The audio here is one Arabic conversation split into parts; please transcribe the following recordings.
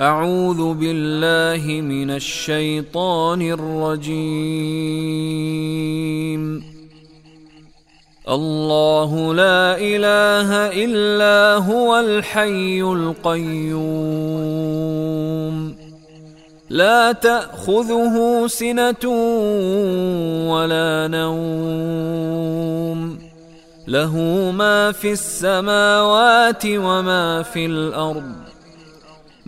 أعوذ بالله من الشيطان الرجيم. الله لا إله إلا هو الحي القيوم. لا تأخذه سنة ولا نوم. له ما في السماوات وما في الأرض.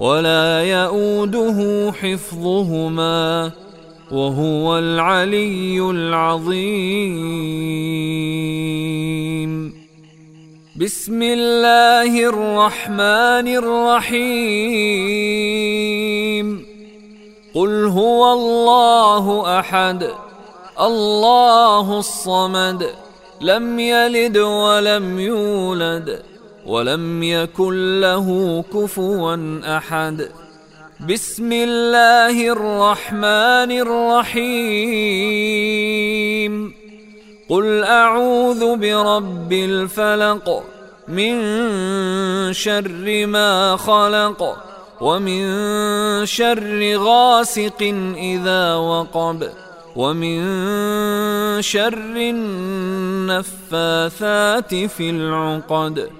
ولا يؤوده حفظهما وهو العلي العظيم. بسم الله الرحمن الرحيم. قل هو الله أحد الله الصمد لم يلد ولم يولد. ولم يكن له كفوا أحد. بسم الله الرحمن الرحيم. قل أعوذ برب الفلق من شر ما خلق ومن شر غاسق إذا وقب ومن شر النفاثات في العقد.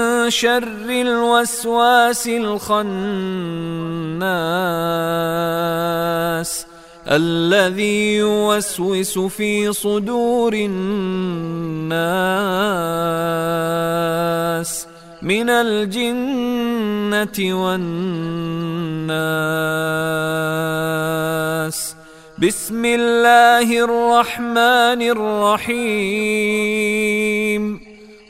شر الوسواس الخناس الذي يوسوس في صدور الناس من الجنة والناس. بسم الله الرحمن الرحيم.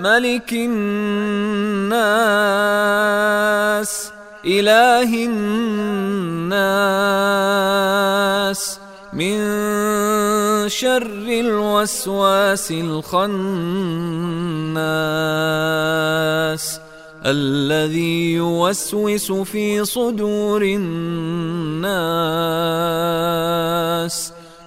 ملك الناس إله الناس. من شر الوسواس الخناس الذي يوسوس في صدور الناس.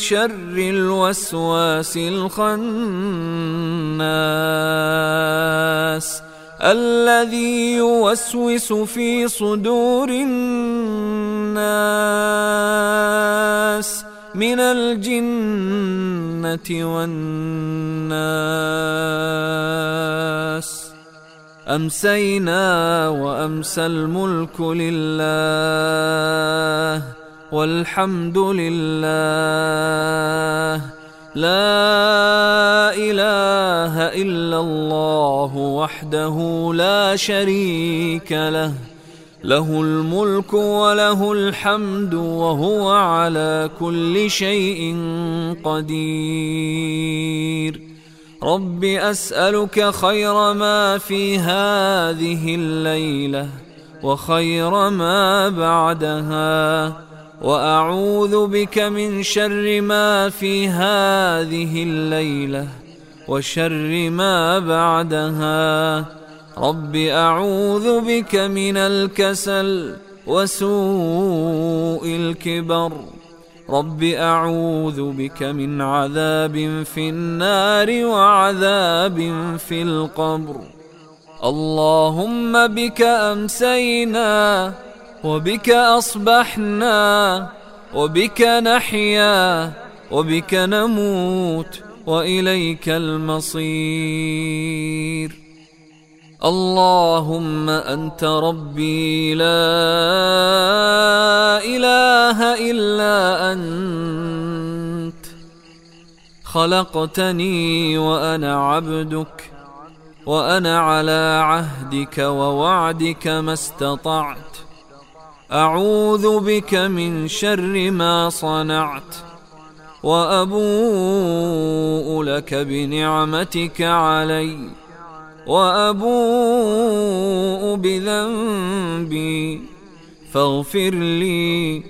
شر الوسواس الخناس الذي يوسوس في صدور الناس من الجنة والناس. أمسينا وأمسى الملك لله. والحمد لله لا إله إلا الله وحده لا شريك له. له الملك وله الحمد وهو على كل شيء قدير. رب أسألك خير ما في هذه الليلة وخير ما بعدها. وأعوذ بك من شر ما في هذه الليلة وشر ما بعدها. رب أعوذ بك من الكسل وسوء الكبر. رب أعوذ بك من عذاب في النار وعذاب في القبر. اللهم بك أمسينا وبك أصبحنا وبك نحيا وبك نموت وإليك المصير. اللهم أنت ربي لا إله إلا أنت. خلقتني وأنا عبدك وأنا على عهدك ووعدك ما استطعت. أعوذ بك من شر ما صنعت وأبوء لك بنعمتك علي وأبوء بذنبي فاغفر لي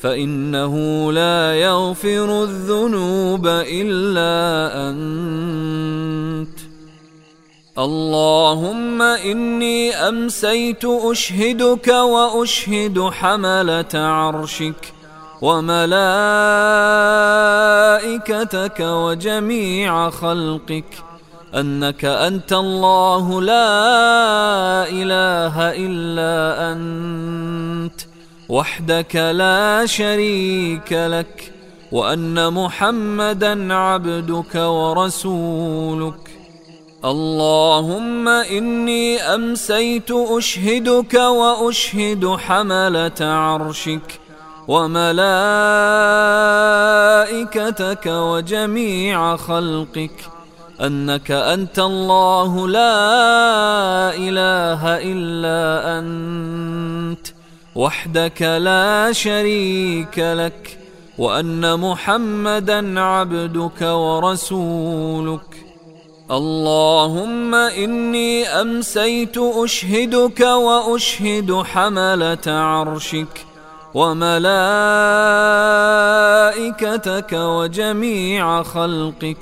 فإنه لا يغفر الذنوب إلا أنت. اللهم إني أمسيت أشهدك وأشهد حملة عرشك وملائكتك وجميع خلقك أنك أنت الله لا إله إلا أنت وحدك لا شريك لك وأن محمدا عبدك ورسولك. اللهم إني أمسيت أشهدك وأشهد حملة عرشك وملائكتك وجميع خلقك أنك أنت الله لا إله إلا أنت وحدك لا شريك لك وأن محمدا عبدك ورسولك اللهم إني أمسيت أشهدك وأشهد حملة عرشك وملائكتك وجميع خلقك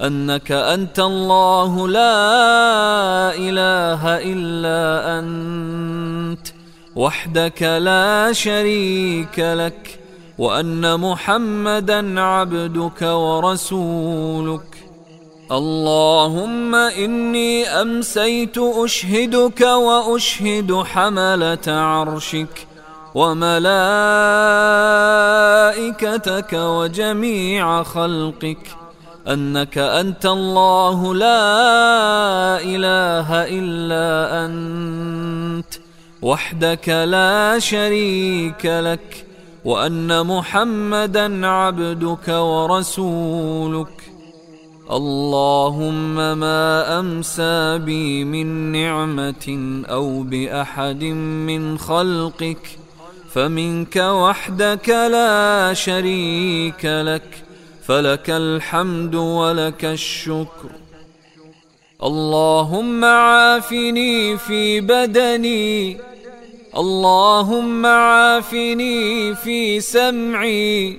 أنك أنت الله لا إله إلا أنت وحدك لا شريك لك وأن محمدا عبدك ورسولك. اللهم إني أمسيت أشهدك وأشهد حملة عرشك وملائكتك وجميع خلقك أنك أنت الله لا إله إلا أنت وحدك لا شريك لك وأن محمدا عبدك ورسولك. اللهم ما أمسى بي من نعمة أو بأحد من خلقك فمنك وحدك لا شريك لك فلك الحمد ولك الشكر. اللهم عافني في بدني اللهم عافني في سمعي.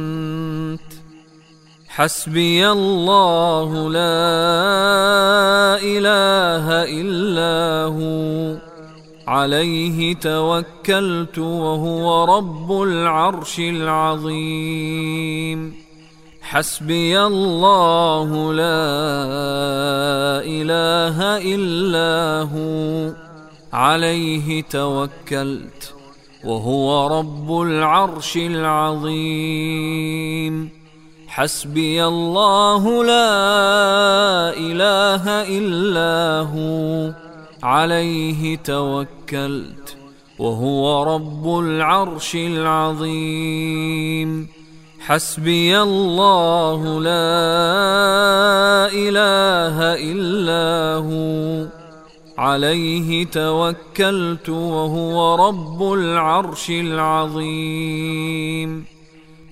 حسبي الله لا إله إلا هو. عليه توكلت وهو رب العرش العظيم. حسبي الله لا إله إلا هو. عليه توكلت وهو رب العرش العظيم. حسبي الله لا إله إلا هو عليه توكلت وهو رب العرش العظيم. حسبي الله لا إله إلا هو عليه توكلت وهو رب العرش العظيم.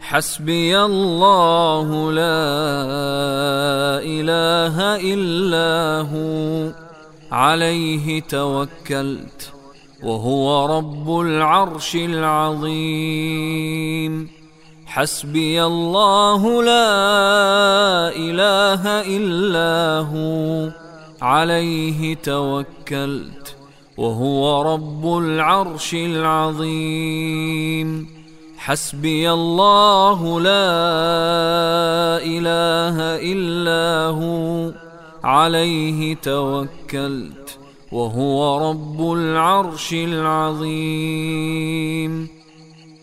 حسبي الله لا إله إلا هو. عليه توكلت وهو رب العرش العظيم. حسبي الله لا إله إلا هو. عليه توكلت وهو رب العرش العظيم. حسبي الله لا إله إلا هو عليه توكلت وهو رب العرش العظيم.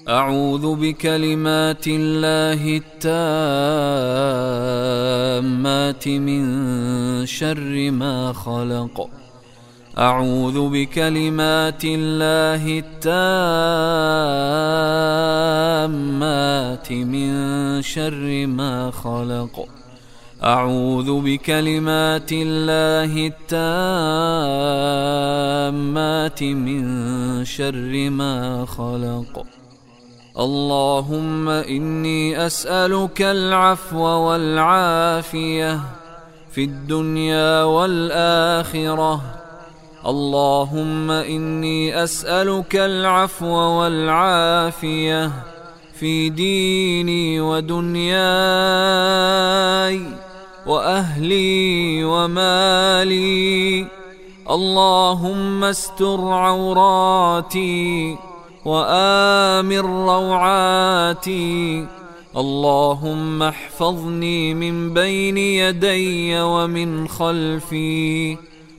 أعوذ بكلمات الله التامات من شر ما خلق. أعوذ بكلمات الله التامات من شر ما خلق. أعوذ بكلمات الله التامات من شر ما خلق. اللهم إني أسألك العفو والعافية في الدنيا والآخرة. اللهم إني أسألك العفو والعافية في ديني ودنياي وأهلي ومالي. اللهم استر عوراتي وآمن روعاتي. اللهم احفظني من بين يدي ومن خلفي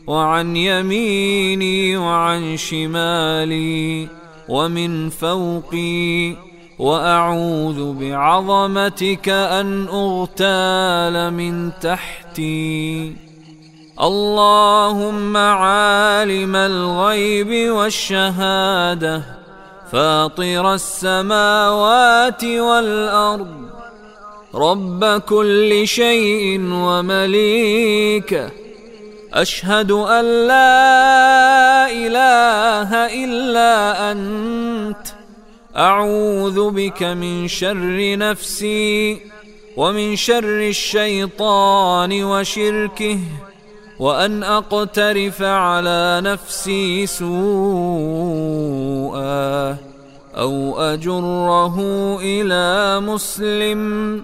وعن يميني وعن شمالي ومن فوقي. وأعوذ بعظمتك أن أغتال من تحتي. اللهم عالم الغيب والشهادة فاطر السماوات والأرض. رب كل شيء ومليكه أشهد أن لا إله إلا أنت. أعوذ بك من شر نفسي ومن شر الشيطان وشركه وأن أقترف على نفسي سوءا أو أجره إلى مسلم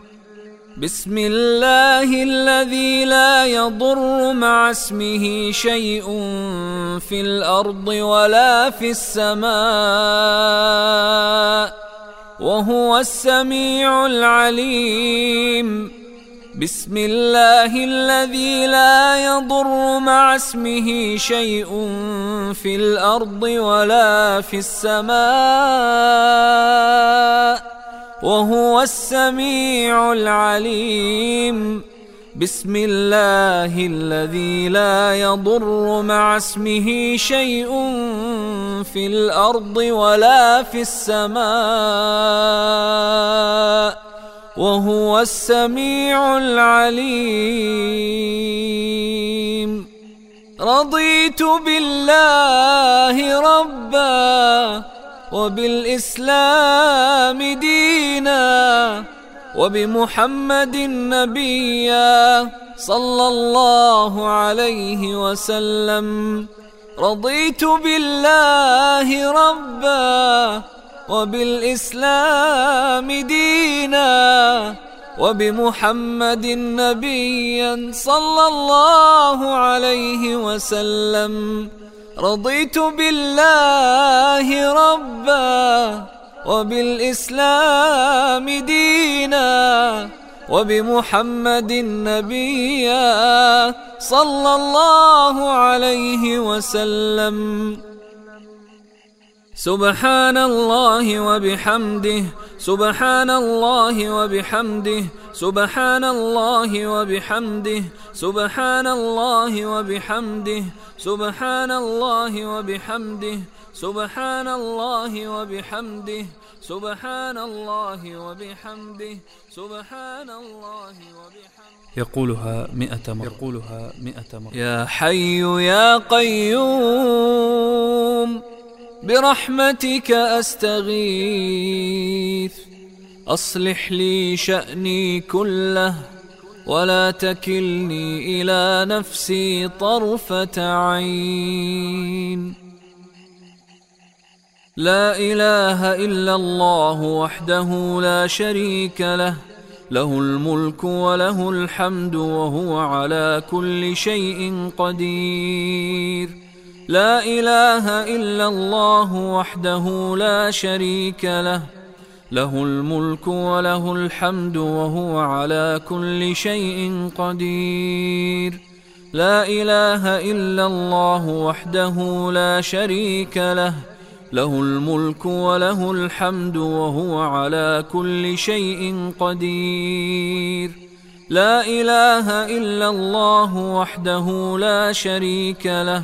بسم الله الذي لا يضر مع اسمه شيء في الأرض ولا في السماء وهو السميع العليم. بسم الله الذي لا يضر مع اسمه شيء في الأرض ولا في السماء وهو السميع العليم. بسم الله الذي لا يضر مع اسمه شيء في الأرض ولا في السماء. وهو السميع العليم. رضيت بالله ربا وبالإسلام دينا وبمحمد نبيا صلى الله عليه وسلم. رضيت بالله ربا وبالإسلام دينا وبمحمد نبيا صلى الله عليه وسلم. رضيت بالله ربا وبالإسلام دينا وبمحمد نبيا صلى الله عليه وسلم. سبحان الله وبحمده سبحان الله وبحمده سبحان الله وبحمده سبحان الله وبحمده سبحان الله وبحمده سبحان الله وبحمده سبحان الله وبحمده سبحان الله وبحمده. يقولها مئة مرة. يقولها مئة مرة. يا حي يا قيوم برحمتك أستغيث. أصلح لي شأني كله ولا تكلني إلى نفسي طرفة عين. لا إله إلا الله وحده لا شريك له له الملك وله الحمد وهو على كل شيء قدير. لا إله إلا الله وحده لا شريك له له الملك وله الحمد وهو على كل شيء قدير. لا إله إلا الله وحده لا شريك له. له الملك وله الحمد وهو على كل شيء قدير. لا إله إلا الله وحده لا شريك له.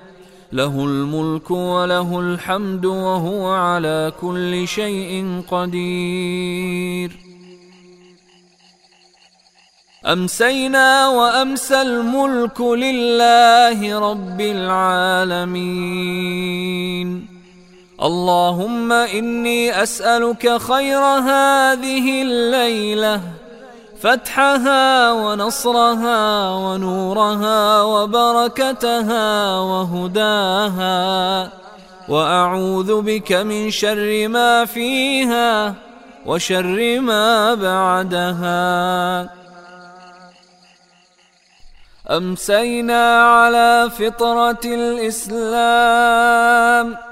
له الملك وله الحمد وهو على كل شيء قدير. أمسينا وامسى الملك لله رب العالمين. اللهم إني أسألك خير هذه الليلة فتحها ونصرها ونورها وبركتها وهداها. وأعوذ بك من شر ما فيها وشر ما بعدها. أمسينا على فطرة الإسلام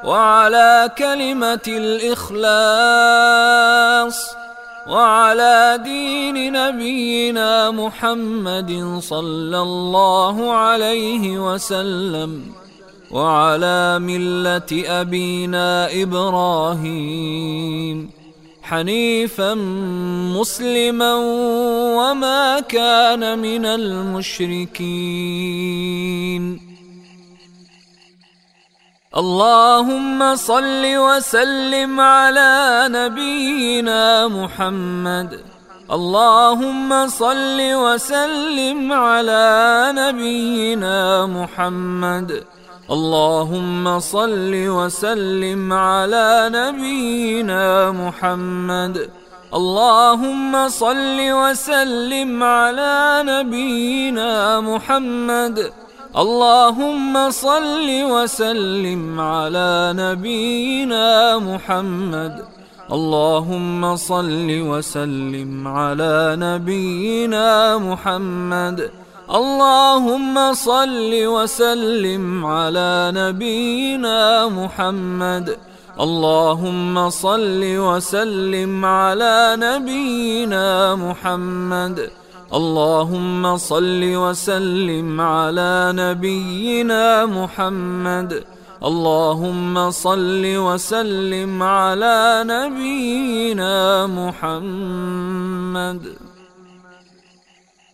وعلى كلمة الإخلاص. وعلى دين نبينا محمد صلى الله عليه وسلم وعلى ملة أبينا إبراهيم حنيفا مسلما وما كان من المشركين. اللهم صل وسلم على نبينا محمد. اللهم صل وسلم على نبينا محمد. اللهم صل وسلم على نبينا محمد. اللهم صل وسلم على نبينا محمد. اللهم صل وسلم على نبينا محمد. اللهم صل وسلم على نبينا محمد. اللهم صل وسلم على نبينا محمد. اللهم صل وسلم على نبينا محمد. اللهم صل وسلم على نبينا محمد. اللهم صل وسلم على نبينا محمد.